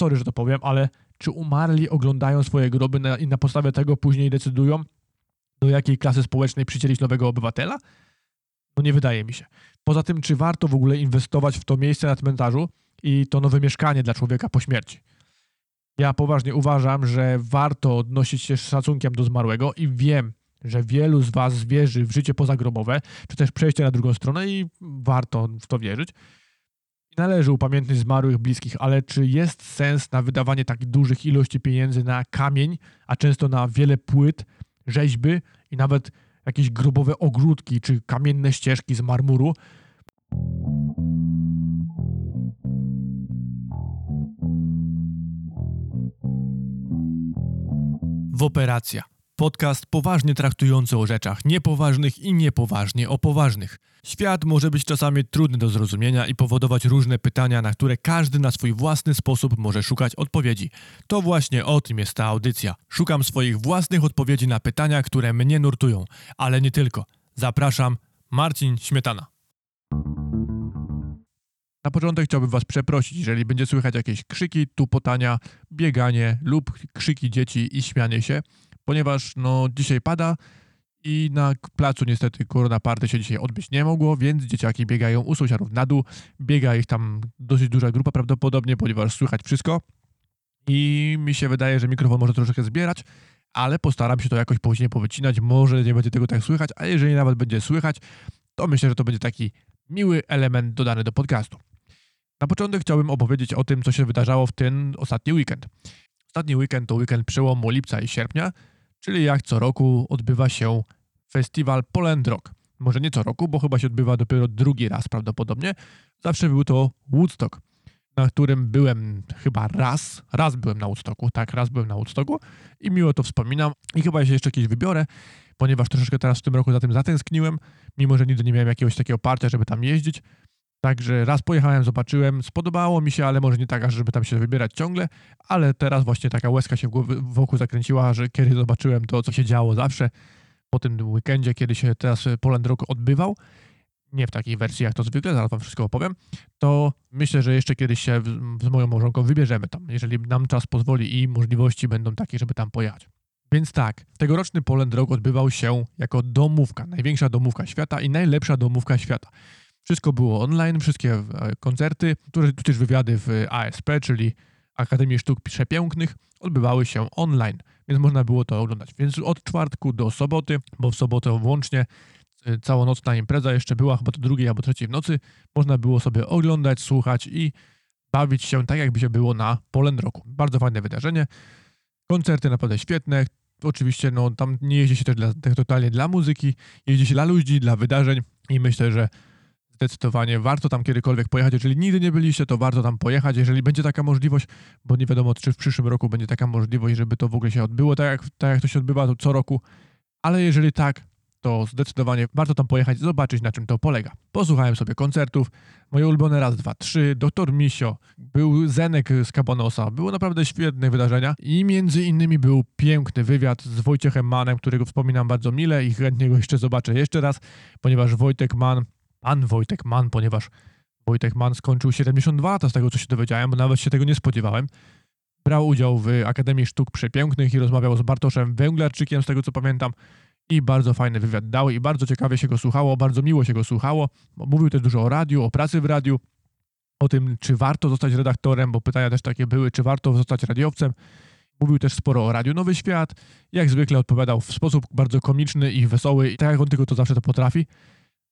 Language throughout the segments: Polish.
sorry, że to powiem, ale czy umarli oglądają swoje groby na, i na podstawie tego później decydują, do jakiej klasy społecznej przycielić nowego obywatela? No nie wydaje mi się. Poza tym, czy warto w ogóle inwestować w to miejsce na cmentarzu i to nowe mieszkanie dla człowieka po śmierci? Ja poważnie uważam, że warto odnosić się z szacunkiem do zmarłego i wiem, że wielu z Was wierzy w życie pozagrobowe, czy też przejście na drugą stronę i warto w to wierzyć. Należy upamiętnić zmarłych bliskich, ale czy jest sens na wydawanie tak dużych ilości pieniędzy na kamień, a często na wiele płyt, rzeźby i nawet jakieś grobowe ogródki czy kamienne ścieżki z marmuru? W operacja. Podcast poważnie traktujący o rzeczach niepoważnych i niepoważnie o poważnych. Świat może być czasami trudny do zrozumienia i powodować różne pytania, na które każdy na swój własny sposób może szukać odpowiedzi. To właśnie o tym jest ta audycja. Szukam swoich własnych odpowiedzi na pytania, które mnie nurtują, ale nie tylko. Zapraszam, Marcin Śmietana. Na początek chciałbym Was przeprosić, jeżeli będzie słychać jakieś krzyki, tupotania, bieganie lub krzyki dzieci i śmianie się ponieważ no, dzisiaj pada i na placu niestety Korona Party się dzisiaj odbyć nie mogło, więc dzieciaki biegają u sąsiadów na dół. Biega ich tam dosyć duża grupa prawdopodobnie, ponieważ słychać wszystko. I mi się wydaje, że mikrofon może troszeczkę zbierać, ale postaram się to jakoś później powycinać. Może nie będzie tego tak słychać, a jeżeli nawet będzie słychać, to myślę, że to będzie taki miły element dodany do podcastu. Na początek chciałbym opowiedzieć o tym, co się wydarzało w ten ostatni weekend. Ostatni weekend to weekend przełomu lipca i sierpnia, czyli jak co roku odbywa się festiwal Poland Rock. Może nie co roku, bo chyba się odbywa dopiero drugi raz prawdopodobnie. Zawsze był to Woodstock, na którym byłem chyba raz. Raz byłem na Woodstocku, tak, raz byłem na Woodstocku i miło to wspominam. I chyba się jeszcze kiedyś wybiorę, ponieważ troszeczkę teraz w tym roku za tym zatęskniłem, mimo że nigdy nie miałem jakiegoś takiego parcia, żeby tam jeździć. Także raz pojechałem, zobaczyłem, spodobało mi się, ale może nie tak, żeby tam się wybierać ciągle, ale teraz właśnie taka łezka się wokół zakręciła, że kiedy zobaczyłem to, co się działo zawsze po tym weekendzie, kiedy się teraz Poland Rock odbywał, nie w takiej wersji jak to zwykle, zaraz wam wszystko opowiem, to myślę, że jeszcze kiedyś się z moją małżonką wybierzemy tam, jeżeli nam czas pozwoli i możliwości będą takie, żeby tam pojechać. Więc tak, tegoroczny Poland Rock odbywał się jako domówka, największa domówka świata i najlepsza domówka świata. Wszystko było online, wszystkie e, koncerty, tudzież wywiady w ASP, czyli Akademii Sztuk Przepięknych, odbywały się online, więc można było to oglądać. Więc od czwartku do soboty, bo w sobotę włącznie e, całonocna impreza jeszcze była, chyba do drugiej albo trzeciej w nocy, można było sobie oglądać, słuchać i bawić się tak, jakby się było na Poland Roku. Bardzo fajne wydarzenie. Koncerty naprawdę świetne. Oczywiście no, tam nie jeździ się też dla, tak totalnie dla muzyki, jeździ się dla ludzi, dla wydarzeń i myślę, że zdecydowanie warto tam kiedykolwiek pojechać. Jeżeli nigdy nie byliście, to warto tam pojechać, jeżeli będzie taka możliwość, bo nie wiadomo, czy w przyszłym roku będzie taka możliwość, żeby to w ogóle się odbyło, tak jak, tak jak to się odbywa to co roku. Ale jeżeli tak, to zdecydowanie warto tam pojechać zobaczyć, na czym to polega. Posłuchałem sobie koncertów, moje ulubione raz, dwa, trzy, Doktor Misio, był Zenek z Kabanosa, były naprawdę świetne wydarzenia i między innymi był piękny wywiad z Wojciechem Manem, którego wspominam bardzo mile i chętnie go jeszcze zobaczę jeszcze raz, ponieważ Wojtek Man pan Wojtek Mann, ponieważ Wojtek Mann skończył 72 lata z tego, co się dowiedziałem, bo nawet się tego nie spodziewałem. Brał udział w Akademii Sztuk Przepięknych i rozmawiał z Bartoszem Węglarczykiem, z tego co pamiętam. I bardzo fajny wywiad dał i bardzo ciekawie się go słuchało, bardzo miło się go słuchało. Mówił też dużo o radiu, o pracy w radiu, o tym, czy warto zostać redaktorem, bo pytania też takie były, czy warto zostać radiowcem. Mówił też sporo o Radiu Nowy Świat. Jak zwykle odpowiadał w sposób bardzo komiczny i wesoły, i tak jak on tylko to zawsze to potrafi.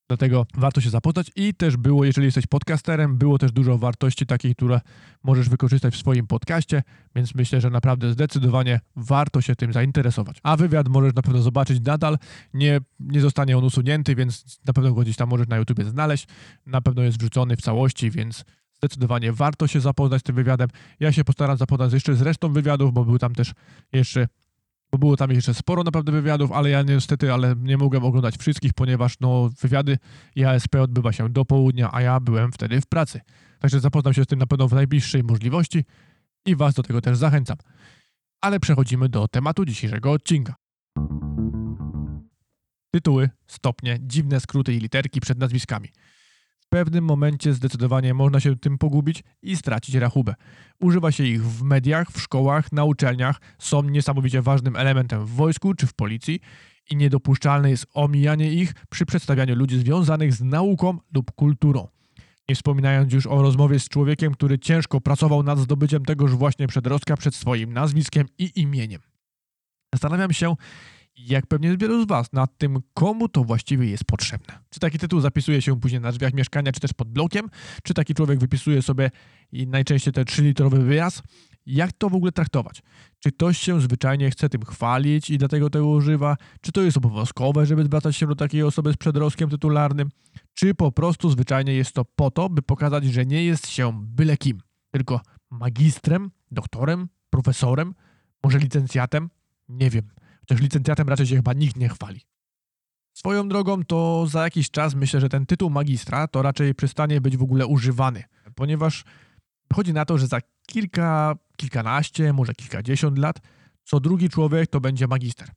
Dlatego warto się zapoznać i też było, jeżeli jesteś podcasterem, było też dużo wartości takiej, które możesz wykorzystać w swoim podcaście, więc myślę, że naprawdę zdecydowanie warto się tym zainteresować. A wywiad możesz na pewno zobaczyć nadal, nie, nie zostanie on usunięty, więc na pewno go gdzieś tam możesz na YouTubie znaleźć, na pewno jest wrzucony w całości, więc zdecydowanie warto się zapoznać z tym wywiadem. Ja się postaram zapoznać jeszcze z resztą wywiadów, bo był tam też jeszcze bo było tam jeszcze sporo naprawdę wywiadów, ale ja niestety ale nie mogłem oglądać wszystkich, ponieważ no, wywiady i ASP odbywa się do południa, a ja byłem wtedy w pracy. Także zapoznam się z tym na pewno w najbliższej możliwości i Was do tego też zachęcam. Ale przechodzimy do tematu dzisiejszego odcinka. Tytuły, stopnie, dziwne skróty i literki przed nazwiskami. W pewnym momencie zdecydowanie można się tym pogubić i stracić rachubę. Używa się ich w mediach, w szkołach, na uczelniach, są niesamowicie ważnym elementem w wojsku czy w policji i niedopuszczalne jest omijanie ich przy przedstawianiu ludzi związanych z nauką lub kulturą. Nie wspominając już o rozmowie z człowiekiem, który ciężko pracował nad zdobyciem tegoż właśnie przedrostka przed swoim nazwiskiem i imieniem. Zastanawiam się, jak pewnie wielu z Was, nad tym, komu to właściwie jest potrzebne. Czy taki tytuł zapisuje się później na drzwiach mieszkania, czy też pod blokiem, czy taki człowiek wypisuje sobie najczęściej ten 3-litrowy wyraz. Jak to w ogóle traktować? Czy ktoś się zwyczajnie chce tym chwalić i dlatego tego używa? Czy to jest obowiązkowe, żeby zwracać się do takiej osoby z przedrostkiem tytularnym? Czy po prostu zwyczajnie jest to po to, by pokazać, że nie jest się byle kim, tylko magistrem, doktorem, profesorem, może licencjatem? Nie wiem. Chociaż licencjatem raczej się chyba nikt nie chwali. Swoją drogą to za jakiś czas myślę, że ten tytuł magistra to raczej przestanie być w ogóle używany, ponieważ chodzi na to, że za kilka, kilkanaście, może kilkadziesiąt lat co drugi człowiek to będzie magister.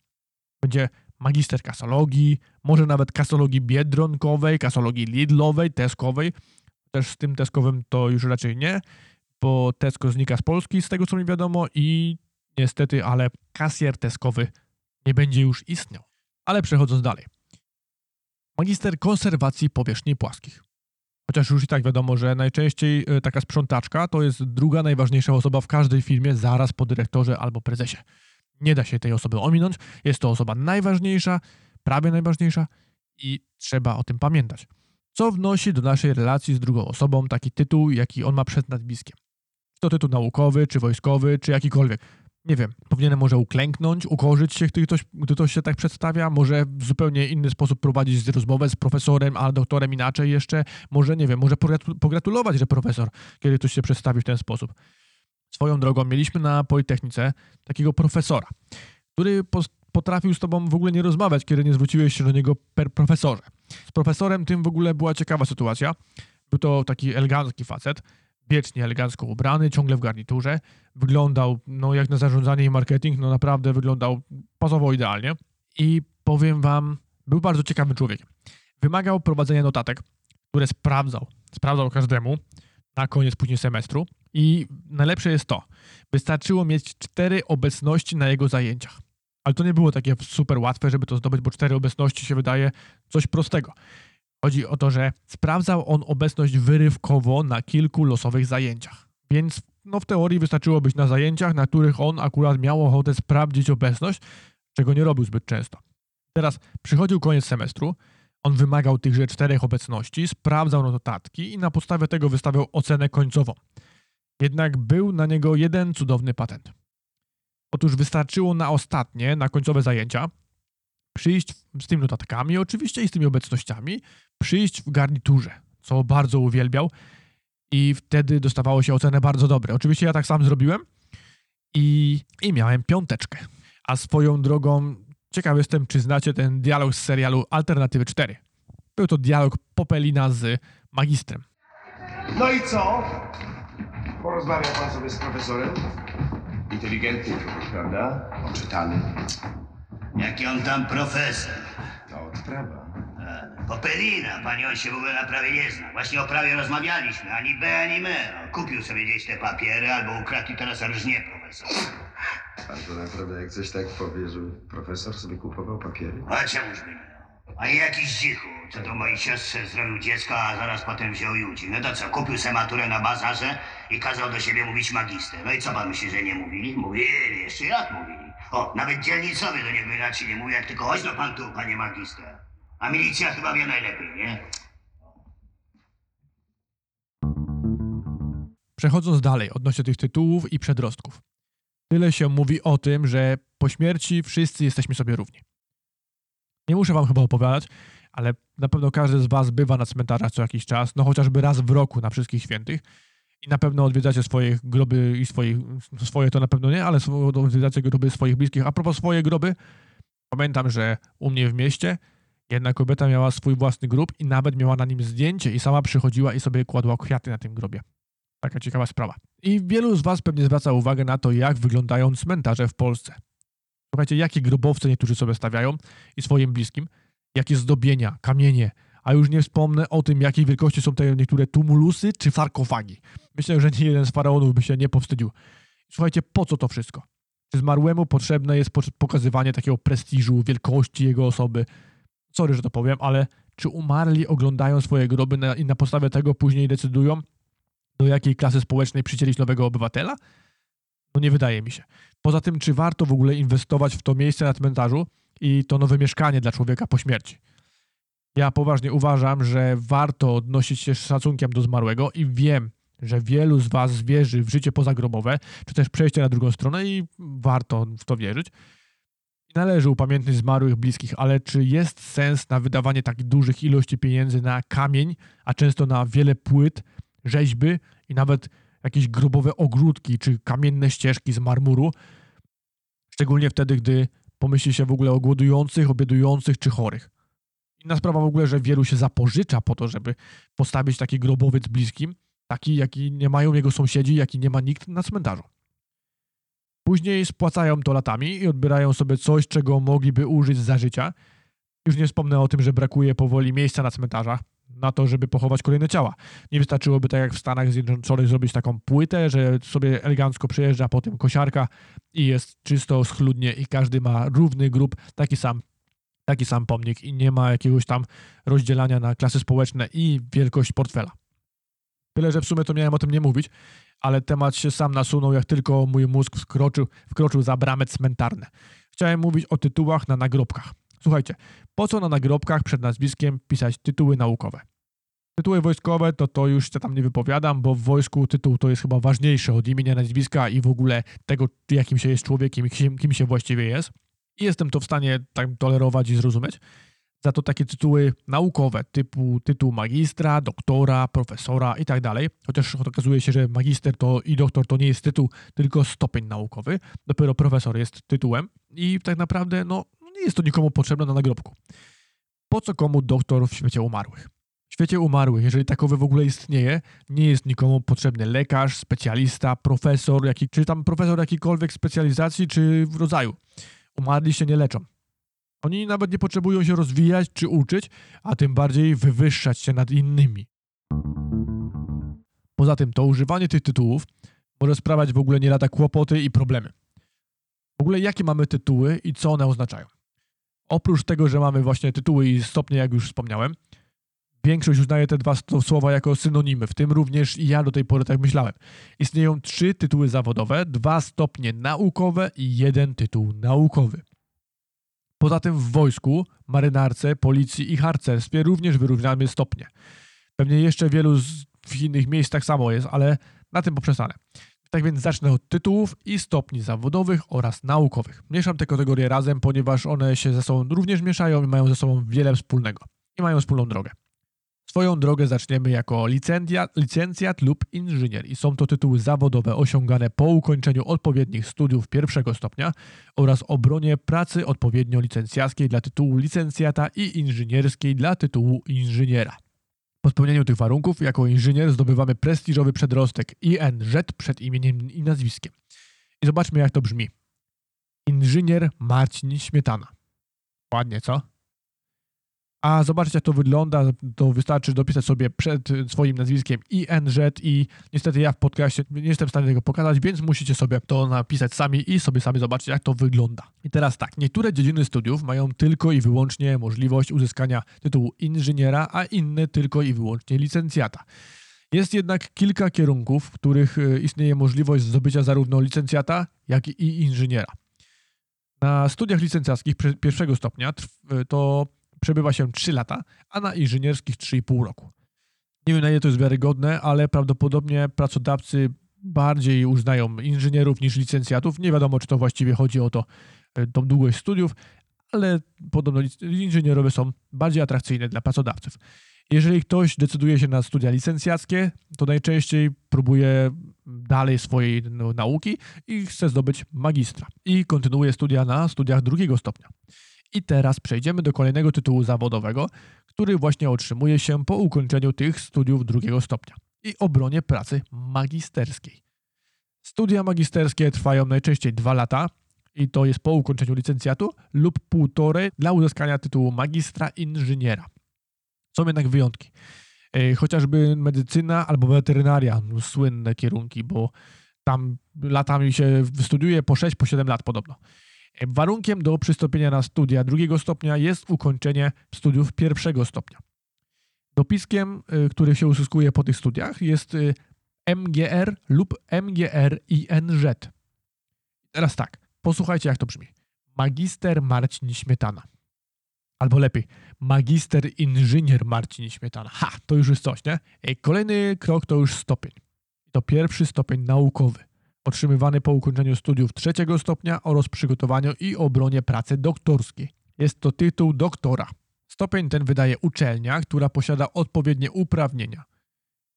Będzie magister kasologii, może nawet kasologii biedronkowej, kasologii lidlowej, teskowej. Też z tym teskowym to już raczej nie, bo Tesco znika z Polski, z tego co mi wiadomo i niestety, ale kasjer teskowy nie będzie już istniał. Ale przechodząc dalej. Magister konserwacji powierzchni płaskich. Chociaż już i tak wiadomo, że najczęściej e, taka sprzątaczka to jest druga najważniejsza osoba w każdej firmie zaraz po dyrektorze albo prezesie. Nie da się tej osoby ominąć. Jest to osoba najważniejsza, prawie najważniejsza i trzeba o tym pamiętać. Co wnosi do naszej relacji z drugą osobą taki tytuł, jaki on ma przed nazwiskiem? Czy to tytuł naukowy, czy wojskowy, czy jakikolwiek nie wiem, powinienem może uklęknąć, ukorzyć się, gdy ktoś, gdy się tak przedstawia, może w zupełnie inny sposób prowadzić rozmowę z profesorem, a doktorem inaczej jeszcze, może, nie wiem, może pogratulować, że profesor, kiedy ktoś się przedstawi w ten sposób. Swoją drogą mieliśmy na Politechnice takiego profesora, który potrafił z tobą w ogóle nie rozmawiać, kiedy nie zwróciłeś się do niego per profesorze. Z profesorem tym w ogóle była ciekawa sytuacja. Był to taki elegancki facet, wiecznie elegancko ubrany, ciągle w garniturze. Wyglądał, no jak na zarządzanie i marketing, no naprawdę wyglądał pasowo idealnie. I powiem wam, był bardzo ciekawym człowiekiem. Wymagał prowadzenia notatek, które sprawdzał. Sprawdzał każdemu na koniec później semestru. I najlepsze jest to, wystarczyło mieć cztery obecności na jego zajęciach. Ale to nie było takie super łatwe, żeby to zdobyć, bo cztery obecności się wydaje coś prostego. Chodzi o to, że sprawdzał on obecność wyrywkowo na kilku losowych zajęciach. Więc no, w teorii wystarczyło być na zajęciach, na których on akurat miał ochotę sprawdzić obecność, czego nie robił zbyt często. Teraz przychodził koniec semestru, on wymagał tychże czterech obecności, sprawdzał notatki i na podstawie tego wystawiał ocenę końcową. Jednak był na niego jeden cudowny patent. Otóż wystarczyło na ostatnie, na końcowe zajęcia, przyjść z tymi notatkami oczywiście i z tymi obecnościami, przyjść w garniturze, co bardzo uwielbiał i wtedy dostawało się ocenę bardzo dobre. Oczywiście ja tak sam zrobiłem i, i miałem piąteczkę. A swoją drogą ciekaw jestem, czy znacie ten dialog z serialu Alternatywy 4. Był to dialog Popelina z magistrem. No i co? Porozmawiał pan sobie z profesorem? Inteligentny człowiek, prawda? Oczytany. Jaki on tam profesor? To odprawa. Popelina, pani on się w ogóle na prawie nie zna. Właśnie o prawie rozmawialiśmy, ani B, ani. No, kupił sobie gdzieś te papiery, albo ukradł i teraz rżnie profesor. Pan to naprawdę jak coś tak powie, że profesor sobie kupował papiery? A czemuż by nie? A jakiś dzichu, co do mojej siostrze zrobił dziecko, a zaraz potem wziął i uciekł. No to co, kupił se maturę na bazarze i kazał do siebie mówić magister. No i co pan myśli, że nie mówili? Mówili, jeszcze jak mówili. O, nawet dzielnicowy do niego inaczej nie mówi, jak tylko chodź no pan tu, panie magister. A milicja chyba wie najlepiej, nie? Przechodząc dalej odnośnie tych tytułów i przedrostków. Tyle się mówi o tym, że po śmierci wszyscy jesteśmy sobie równi. Nie muszę wam chyba opowiadać, ale na pewno każdy z was bywa na cmentarzach co jakiś czas, no chociażby raz w roku na wszystkich świętych i na pewno odwiedzacie swoje groby i swoich, swoje to na pewno nie, ale odwiedzacie groby swoich bliskich. A propos swoje groby, pamiętam, że u mnie w mieście jedna kobieta miała swój własny grób i nawet miała na nim zdjęcie i sama przychodziła i sobie kładła kwiaty na tym grobie. Taka ciekawa sprawa. I wielu z was pewnie zwraca uwagę na to, jak wyglądają cmentarze w Polsce. Słuchajcie, jakie grobowce niektórzy sobie stawiają i swoim bliskim, jakie zdobienia, kamienie, A już nie wspomnę o tym, jakiej wielkości są te niektóre tumulusy czy sarkofagi. Myślę, że nie jeden z faraonów by się nie powstydził. Słuchajcie, po co to wszystko? Czy zmarłemu potrzebne jest po- pokazywanie takiego prestiżu, wielkości jego osoby? Sorry, że to powiem, ale czy umarli oglądają swoje groby na, i na podstawie tego później decydują, do jakiej klasy społecznej przycielić nowego obywatela? No nie wydaje mi się. Poza tym, czy warto w ogóle inwestować w to miejsce na cmentarzu i to nowe mieszkanie dla człowieka po śmierci? Ja poważnie uważam, że warto odnosić się z szacunkiem do zmarłego i wiem, że wielu z Was wierzy w życie pozagrobowe, czy też przejście na drugą stronę i warto w to wierzyć. Należy upamiętnić zmarłych bliskich, ale czy jest sens na wydawanie tak dużych ilości pieniędzy na kamień, a często na wiele płyt, rzeźby i nawet jakieś grobowe ogródki czy kamienne ścieżki z marmuru? Szczególnie wtedy, gdy pomyśli się w ogóle o głodujących, obiedujących czy chorych. Inna sprawa w ogóle, że wielu się zapożycza po to, żeby postawić taki grobowiec bliskim, taki jaki nie mają jego sąsiedzi, jaki nie ma nikt na cmentarzu. Później spłacają to latami i odbierają sobie coś, czego mogliby użyć za życia. Już nie wspomnę o tym, że brakuje powoli miejsca na cmentarzach na to, żeby pochować kolejne ciała. Nie wystarczyłoby tak jak w Stanach Zjednoczonych zrobić taką płytę, że sobie elegancko przejeżdża po tym kosiarka i jest czysto, schludnie i każdy ma równy grób, taki sam, taki sam pomnik i nie ma jakiegoś tam rozdzielania na klasy społeczne i wielkość portfela. Tyle, że w sumie to miałem o tym nie mówić, ale temat się sam nasunął, jak tylko mój mózg wkroczył, wkroczył za bramy cmentarne. Chciałem mówić o tytułach na nagrobkach. Słuchajcie, po co na nagrobkach przed nazwiskiem pisać tytuły naukowe? Tytuły wojskowe to to już się tam nie wypowiadam, bo w wojsku tytuł to jest chyba ważniejszy od imienia, nazwiska i w ogóle tego, jakim się jest człowiekiem i kim, kim się właściwie jest. I jestem to w stanie tak tolerować i zrozumieć. Za to takie tytuły naukowe, typu tytuł magistra, doktora, profesora i tak. Chociaż okazuje się, że magister to i doktor to nie jest tytuł, tylko stopień naukowy. Dopiero profesor jest tytułem i tak naprawdę no, nie jest to nikomu potrzebne na nagrobku. Po co komu doktor w świecie umarłych? W świecie umarłych, jeżeli takowy w ogóle istnieje, nie jest nikomu potrzebny lekarz, specjalista, profesor, jaki, czy tam profesor jakiejkolwiek specjalizacji czy rodzaju. Umarli się nie leczą. Oni nawet nie potrzebują się rozwijać czy uczyć, a tym bardziej wywyższać się nad innymi. Poza tym to używanie tych tytułów może sprawiać w ogóle nie lada kłopoty i problemy. W ogóle jakie mamy tytuły i co one oznaczają? Oprócz tego, że mamy właśnie tytuły i stopnie, jak już wspomniałem, większość uznaje te dwa słowa jako synonimy, w tym również i ja do tej pory tak myślałem. Istnieją trzy tytuły zawodowe, dwa stopnie naukowe i jeden tytuł naukowy. Poza tym w wojsku, marynarce, policji i harcerstwie również wyrównamy stopnie. Pewnie jeszcze wielu z, w innych miejscach tak samo jest, ale na tym poprzestanę. Tak więc zacznę od tytułów i stopni zawodowych oraz naukowych. Mieszam te kategorie razem, ponieważ one się ze sobą również mieszają i mają ze sobą wiele wspólnego. I mają wspólną drogę. Swoją drogę zaczniemy jako licencjat, licencjat lub inżynier i są to tytuły zawodowe osiągane po ukończeniu odpowiednich studiów pierwszego stopnia oraz obronie pracy odpowiednio licencjackiej dla tytułu licencjata i inżynierskiej dla tytułu inżyniera. Po spełnieniu tych warunków jako inżynier zdobywamy prestiżowy przedrostek INZ przed imieniem i nazwiskiem. I zobaczmy jak to brzmi. Inżynier Marcin Śmietana. Ładnie, co? A zobaczcie, jak to wygląda. To wystarczy dopisać sobie przed swoim nazwiskiem INZ i niestety ja w podcaście nie jestem w stanie tego pokazać, więc musicie sobie to napisać sami i sobie sami zobaczyć, jak to wygląda. I teraz tak, niektóre dziedziny studiów mają tylko i wyłącznie możliwość uzyskania tytułu inżyniera, a inne tylko i wyłącznie licencjata. Jest jednak kilka kierunków, w których y, istnieje możliwość zdobycia zarówno licencjata, jak i inżyniera. Na studiach licencjackich pierwszego stopnia y, to przebywa się 3 lata, a na inżynierskich 3,5 roku. Nie wiem na ile to jest wiarygodne, ale prawdopodobnie pracodawcy bardziej uznają inżynierów niż licencjatów. Nie wiadomo, czy to właściwie chodzi o to, e, tą długość studiów, ale podobno inżynierowie są bardziej atrakcyjne dla pracodawców. Jeżeli ktoś decyduje się na studia licencjackie, to najczęściej próbuje dalej swojej no, nauki i chce zdobyć magistra i kontynuuje studia na studiach drugiego stopnia. I teraz przejdziemy do kolejnego tytułu zawodowego, który właśnie otrzymuje się po ukończeniu tych studiów drugiego stopnia i obronie pracy magisterskiej. Studia magisterskie trwają najczęściej dwa lata i to jest po ukończeniu licencjatu lub półtorej dla uzyskania tytułu magistra inżyniera. Są jednak wyjątki. E, Chociażby medycyna albo weterynaria, no, słynne kierunki, bo tam latami się studiuje po 6, po 7 lat podobno. Warunkiem do przystąpienia na studia drugiego stopnia jest ukończenie studiów pierwszego stopnia. Dopiskiem, y, który się uzyskuje po tych studiach jest y, MGR lub MGR-INZ. Teraz tak, posłuchajcie jak to brzmi. Magister Marcin Śmietana. Albo lepiej, magister inżynier Marcin Śmietana. Ha, to już jest coś, nie? Ej, Kolejny krok to już stopień. To pierwszy stopień naukowy, otrzymywany po ukończeniu studiów trzeciego stopnia oraz przygotowaniu i obronie pracy doktorskiej. Jest to tytuł doktora. Stopień ten wydaje uczelnia, która posiada odpowiednie uprawnienia.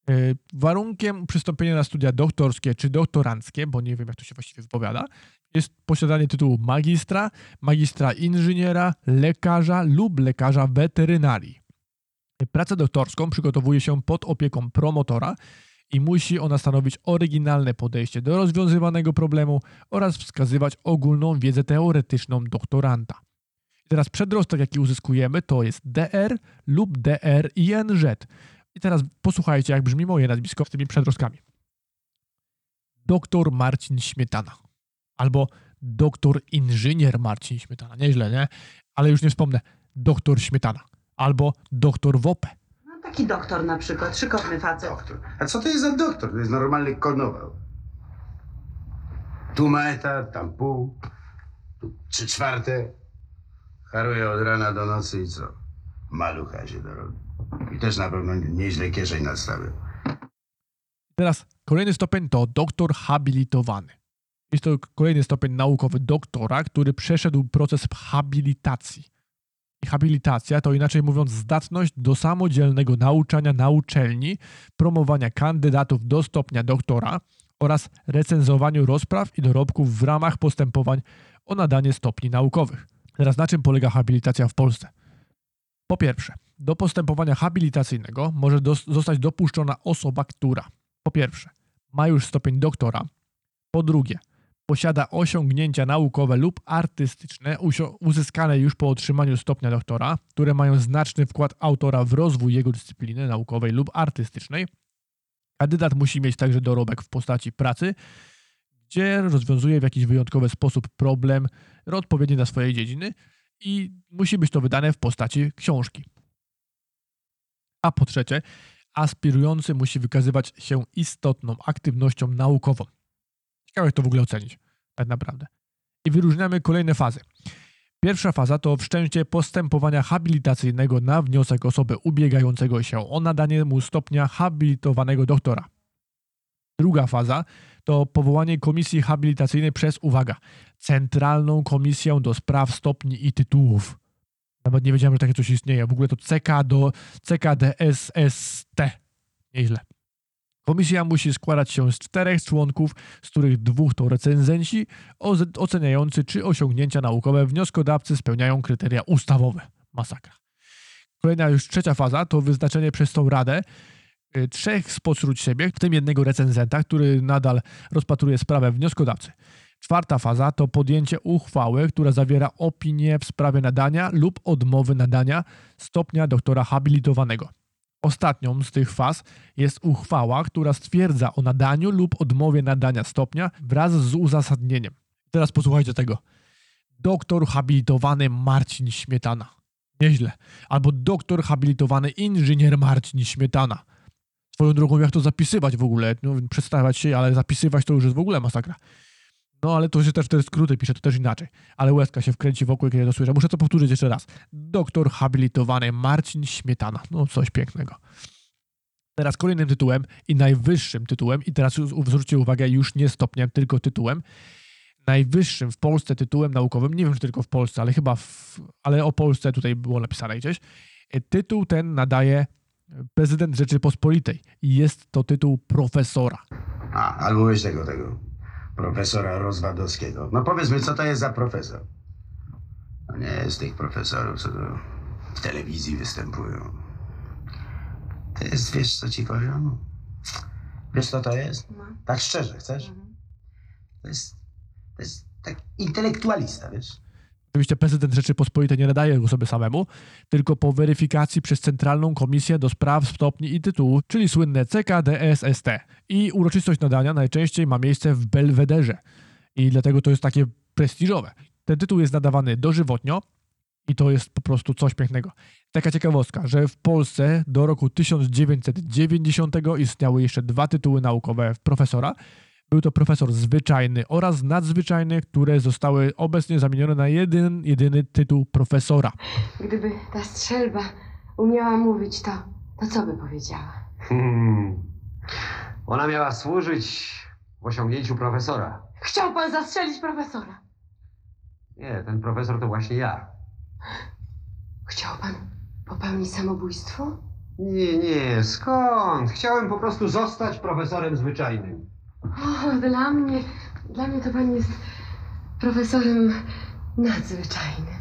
Yy, Warunkiem przystąpienia na studia doktorskie czy doktoranckie, bo nie wiem jak to się właściwie wypowiada, jest posiadanie tytułu magistra, magistra inżyniera, lekarza lub lekarza weterynarii. Pracę doktorską przygotowuje się pod opieką promotora i musi ona stanowić oryginalne podejście do rozwiązywanego problemu oraz wskazywać ogólną wiedzę teoretyczną doktoranta. I teraz przedrostek, jaki uzyskujemy, to jest DR lub DR-INZ. I teraz posłuchajcie, jak brzmi moje nazwisko z tymi przedrostkami. Doktor Marcin Śmietana. Albo doktor inżynier Marcin Śmietana. Nieźle, nie? Ale już nie wspomnę. Doktor Śmietana. Albo doktor Wopę. Taki doktor na przykład, szykowny facet. Doktor. A co to jest za doktor? To jest normalny konował. Tu ma etat, tam pół, tu trzy czwarte. Haruje od rana do nocy i co? Malucha się dorobi. I też na pewno nieźle kieszeń nastawił. Teraz kolejny stopień to doktor habilitowany. Jest to kolejny stopień naukowy doktora, który przeszedł proces habilitacji. Habilitacja to inaczej mówiąc zdatność do samodzielnego nauczania na uczelni, promowania kandydatów do stopnia doktora oraz recenzowaniu rozpraw i dorobków w ramach postępowań o nadanie stopni naukowych. Teraz na czym polega habilitacja w Polsce? Po pierwsze, do postępowania habilitacyjnego może dos- zostać dopuszczona osoba, która po pierwsze ma już stopień doktora, po drugie posiada osiągnięcia naukowe lub artystyczne uzyskane już po otrzymaniu stopnia doktora, które mają znaczny wkład autora w rozwój jego dyscypliny naukowej lub artystycznej. Kandydat musi mieć także dorobek w postaci pracy, gdzie rozwiązuje w jakiś wyjątkowy sposób problem odpowiedni dla swojej dziedziny i musi być to wydane w postaci książki. A po trzecie, aspirujący musi wykazywać się istotną aktywnością naukową. Ciekawe, jak to w ogóle ocenić, tak naprawdę. I wyróżniamy kolejne fazy. Pierwsza faza to wszczęcie postępowania habilitacyjnego na wniosek osoby ubiegającego się o nadanie mu stopnia habilitowanego doktora. Druga faza to powołanie komisji habilitacyjnej przez, uwaga, Centralną Komisję do Spraw Stopni i Tytułów. Nawet nie wiedziałem, że takie coś istnieje. W ogóle to CK do CKDSST. Nieźle. Komisja musi składać się z czterech członków, z których dwóch to recenzenci oceniający, czy osiągnięcia naukowe wnioskodawcy spełniają kryteria ustawowe. Masakra. Kolejna już trzecia faza to wyznaczenie przez tą radę y, trzech spośród siebie, w tym jednego recenzenta, który nadal rozpatruje sprawę wnioskodawcy. Czwarta faza to podjęcie uchwały, która zawiera opinię w sprawie nadania lub odmowy nadania stopnia doktora habilitowanego. Ostatnią z tych faz jest uchwała, która stwierdza o nadaniu lub odmowie nadania stopnia wraz z uzasadnieniem. Teraz posłuchajcie tego. Doktor habilitowany Marcin Śmietana. Nieźle. Albo doktor habilitowany inżynier Marcin Śmietana. Swoją drogą, jak to zapisywać w ogóle? No, przedstawiać się, ale zapisywać to już jest w ogóle masakra. No ale to się też te skróty pisze, to też inaczej. Ale łezka się wkręci wokół, kiedy to słyszę. Muszę to powtórzyć jeszcze raz. Doktor habilitowany Marcin Śmietana. No coś pięknego. Teraz kolejnym tytułem i najwyższym tytułem, i teraz zwróćcie uwagę, już nie stopniem, tylko tytułem. Najwyższym w Polsce tytułem naukowym, nie wiem czy tylko w Polsce, ale chyba, w, ale o Polsce tutaj było napisane gdzieś. E, Tytuł ten nadaje prezydent Rzeczypospolitej jest to tytuł profesora. A, albo weź tego, tego profesora Rozwadowskiego. No powiedzmy, co to jest za profesor? No nie jest tych profesorów, co to w telewizji występują. To jest, wiesz, co ci powiem? Wiesz, co to jest? No. Tak szczerze, chcesz? Mhm. To jest, to jest tak intelektualista, wiesz? Oczywiście prezydent Rzeczypospolitej nie nadaje go sobie samemu, tylko po weryfikacji przez Centralną Komisję do Spraw Stopni i Tytułu, czyli słynne CKDSST. I uroczystość nadania najczęściej ma miejsce w Belwederze. I dlatego to jest takie prestiżowe. Ten tytuł jest nadawany dożywotnio i to jest po prostu coś pięknego. Taka ciekawostka, że w Polsce do roku 1990 istniały jeszcze dwa tytuły naukowe profesora. Był to profesor zwyczajny oraz nadzwyczajny, które zostały obecnie zamienione na jeden, jedyny tytuł profesora. Gdyby ta strzelba umiała mówić, to, to co by powiedziała? Hmm. Ona miała służyć w osiągnięciu profesora. Chciał pan zastrzelić profesora. Nie, ten profesor to właśnie ja. Chciał pan popełnić samobójstwo? Nie, nie, skąd? Chciałem po prostu zostać profesorem zwyczajnym. O, dla mnie, dla mnie to pan jest profesorem nadzwyczajnym.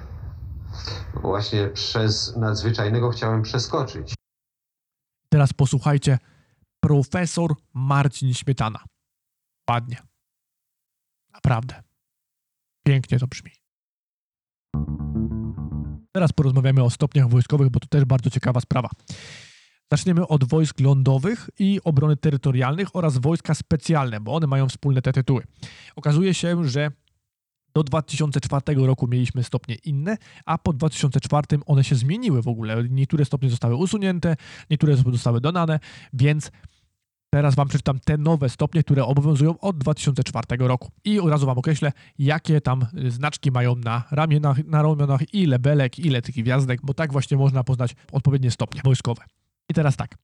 Właśnie przez nadzwyczajnego chciałem przeskoczyć. Teraz posłuchajcie, profesor Marcin Śmietana. Ładnie. Naprawdę. Pięknie to brzmi. Teraz porozmawiamy o stopniach wojskowych, bo to też bardzo ciekawa sprawa. Zaczniemy od wojsk lądowych i obrony terytorialnych oraz wojska specjalne, bo one mają wspólne te tytuły. Okazuje się, że do 2004 roku mieliśmy stopnie inne, a po 2004 one się zmieniły w ogóle. Niektóre stopnie zostały usunięte, niektóre zostały dodane, więc teraz Wam przeczytam te nowe stopnie, które obowiązują od 2004 roku. I od razu Wam określę, jakie tam znaczki mają na ramionach, na ramionach, ile belek, ile tych gwiazdek, bo tak właśnie można poznać odpowiednie stopnie wojskowe. I teraz tak.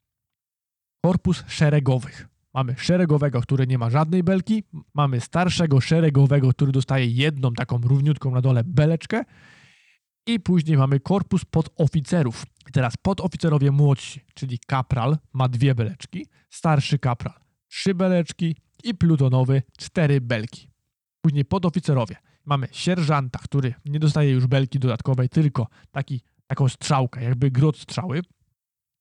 Korpus szeregowych. Mamy szeregowego, który nie ma żadnej belki. Mamy starszego szeregowego, który dostaje jedną taką równiutką na dole beleczkę. I później mamy korpus podoficerów. I teraz podoficerowie młodsi, czyli kapral ma dwie beleczki, starszy kapral trzy beleczki i plutonowy cztery belki. Później podoficerowie. Mamy sierżanta, który nie dostaje już belki dodatkowej, tylko taki, taką strzałkę, jakby grot strzały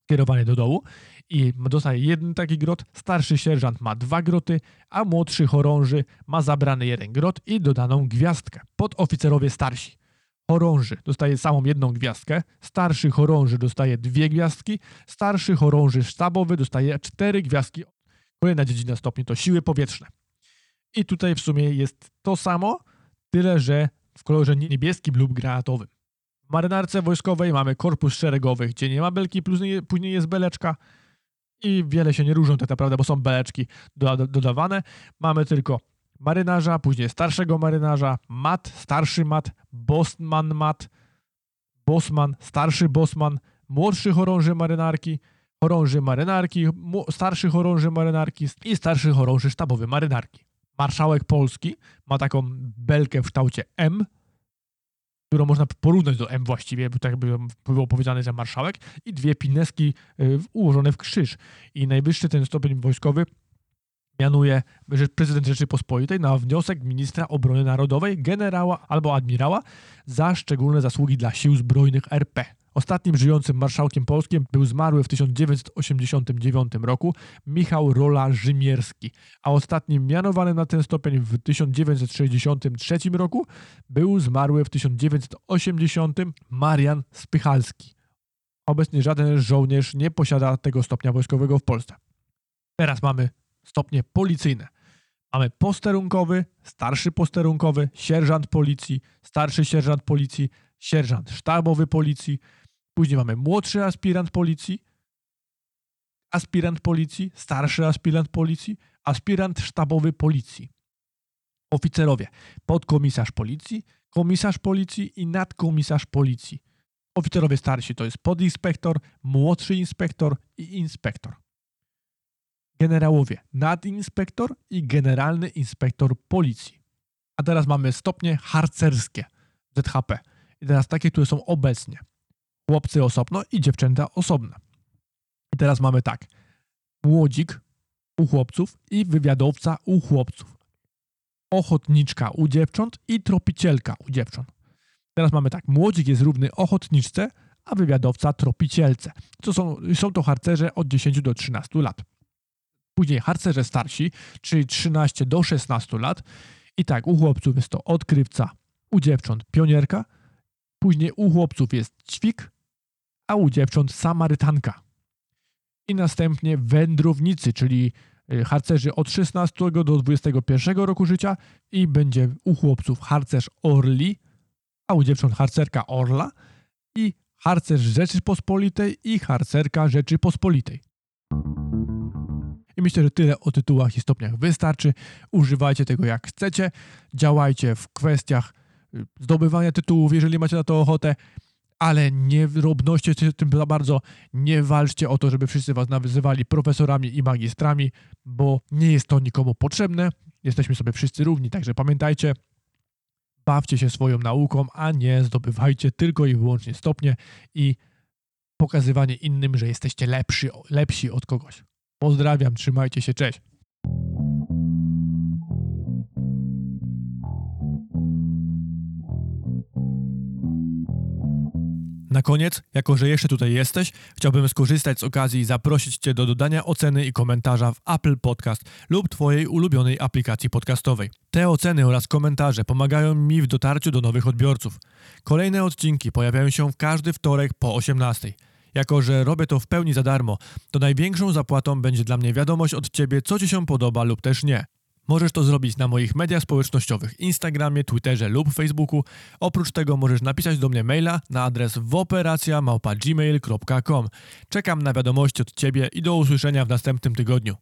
skierowany do dołu i dostaje jeden taki grot. Starszy sierżant ma dwa groty, a młodszy chorąży ma zabrany jeden grot i dodaną gwiazdkę. Podoficerowie starsi. Chorąży dostaje samą jedną gwiazdkę, starszy chorąży dostaje dwie gwiazdki, starszy chorąży sztabowy dostaje cztery gwiazdki. Kolejna dziedzina stopni to siły powietrzne. I tutaj w sumie jest to samo, tyle że w kolorze niebieskim lub granatowym. Marynarce wojskowej mamy korpus szeregowy, gdzie nie ma belki, później jest beleczka i wiele się nie różnią tak naprawdę, bo są beleczki doda- dodawane. Mamy tylko marynarza, później starszego marynarza, mat, starszy mat, bosman mat, bosman, starszy bosman, młodszy chorąży marynarki, chorąży marynarki, starszy chorąży marynarki i starszy chorąży sztabowy marynarki. Marszałek Polski ma taką belkę w kształcie M, którą można porównać do M właściwie, bo tak by było powiedziane, że marszałek, i dwie pineski y, ułożone w krzyż. I najwyższy ten stopień wojskowy mianuje prezydent Rzeczypospolitej na wniosek ministra obrony narodowej, generała albo admirała za szczególne zasługi dla sił zbrojnych RP. Ostatnim żyjącym marszałkiem polskim był zmarły w 1989 roku Michał Rola Rzymierski, a ostatnim mianowanym na ten stopień w 1963 roku był zmarły w 1980 Marian Spychalski. Obecnie żaden żołnierz nie posiada tego stopnia wojskowego w Polsce. Teraz mamy stopnie policyjne. Mamy posterunkowy, starszy posterunkowy, sierżant policji, starszy sierżant policji, sierżant sztabowy policji. Później mamy młodszy aspirant policji, aspirant policji, starszy aspirant policji, aspirant sztabowy policji. Oficerowie, podkomisarz policji, komisarz policji i nadkomisarz policji. Oficerowie starsi to jest podinspektor, młodszy inspektor i inspektor generałowie nadinspektor i generalny inspektor policji. A teraz mamy stopnie harcerskie ZHP. I teraz takie, które są obecnie. Chłopcy osobno i dziewczęta osobno. I teraz mamy tak. Młodzik u chłopców i wywiadowca u chłopców. Ochotniczka u dziewcząt i tropicielka u dziewcząt. Teraz mamy tak. Młodzik jest równy ochotniczce, a wywiadowca tropicielce. To są, są to harcerze od 10 do 13 lat. Później harcerze starsi, czyli 13 do 16 lat. I tak, u chłopców jest to odkrywca, u dziewcząt pionierka, Później u chłopców jest ćwik, a u dziewcząt samarytanka. I następnie wędrownicy, czyli y, harcerzy od 16 do 21 roku życia i będzie u chłopców harcerz orli, a u dziewcząt harcerka orla i harcerz Rzeczypospolitej i harcerka Rzeczypospolitej. I myślę, że tyle o tytułach i stopniach wystarczy. Używajcie tego jak chcecie, działajcie w kwestiach y, zdobywania tytułów, jeżeli macie na to ochotę, ale nie robnoście się tym za bardzo, nie walczcie o to, żeby wszyscy was nazywali profesorami i magistrami, bo nie jest to nikomu potrzebne. Jesteśmy sobie wszyscy równi, także pamiętajcie, bawcie się swoją nauką, a nie zdobywajcie tylko i wyłącznie stopnie i pokazywanie innym, że jesteście lepsi, lepsi od kogoś. Pozdrawiam, trzymajcie się, cześć. Na koniec, jako że jeszcze tutaj jesteś, chciałbym skorzystać z okazji i zaprosić Cię do dodania oceny i komentarza w Apple Podcast lub Twojej ulubionej aplikacji podcastowej. Te oceny oraz komentarze pomagają mi w dotarciu do nowych odbiorców. Kolejne odcinki pojawiają się w każdy wtorek po 18. Jako, że robię to w pełni za darmo, to największą zapłatą będzie dla mnie wiadomość od Ciebie, co Ci się podoba lub też nie. Możesz to zrobić na moich mediach społecznościowych, Instagramie, Twitterze lub Facebooku. Oprócz tego możesz napisać do mnie maila na adres wooperacja.gmail.com. Czekam na wiadomości od Ciebie i do usłyszenia w następnym tygodniu.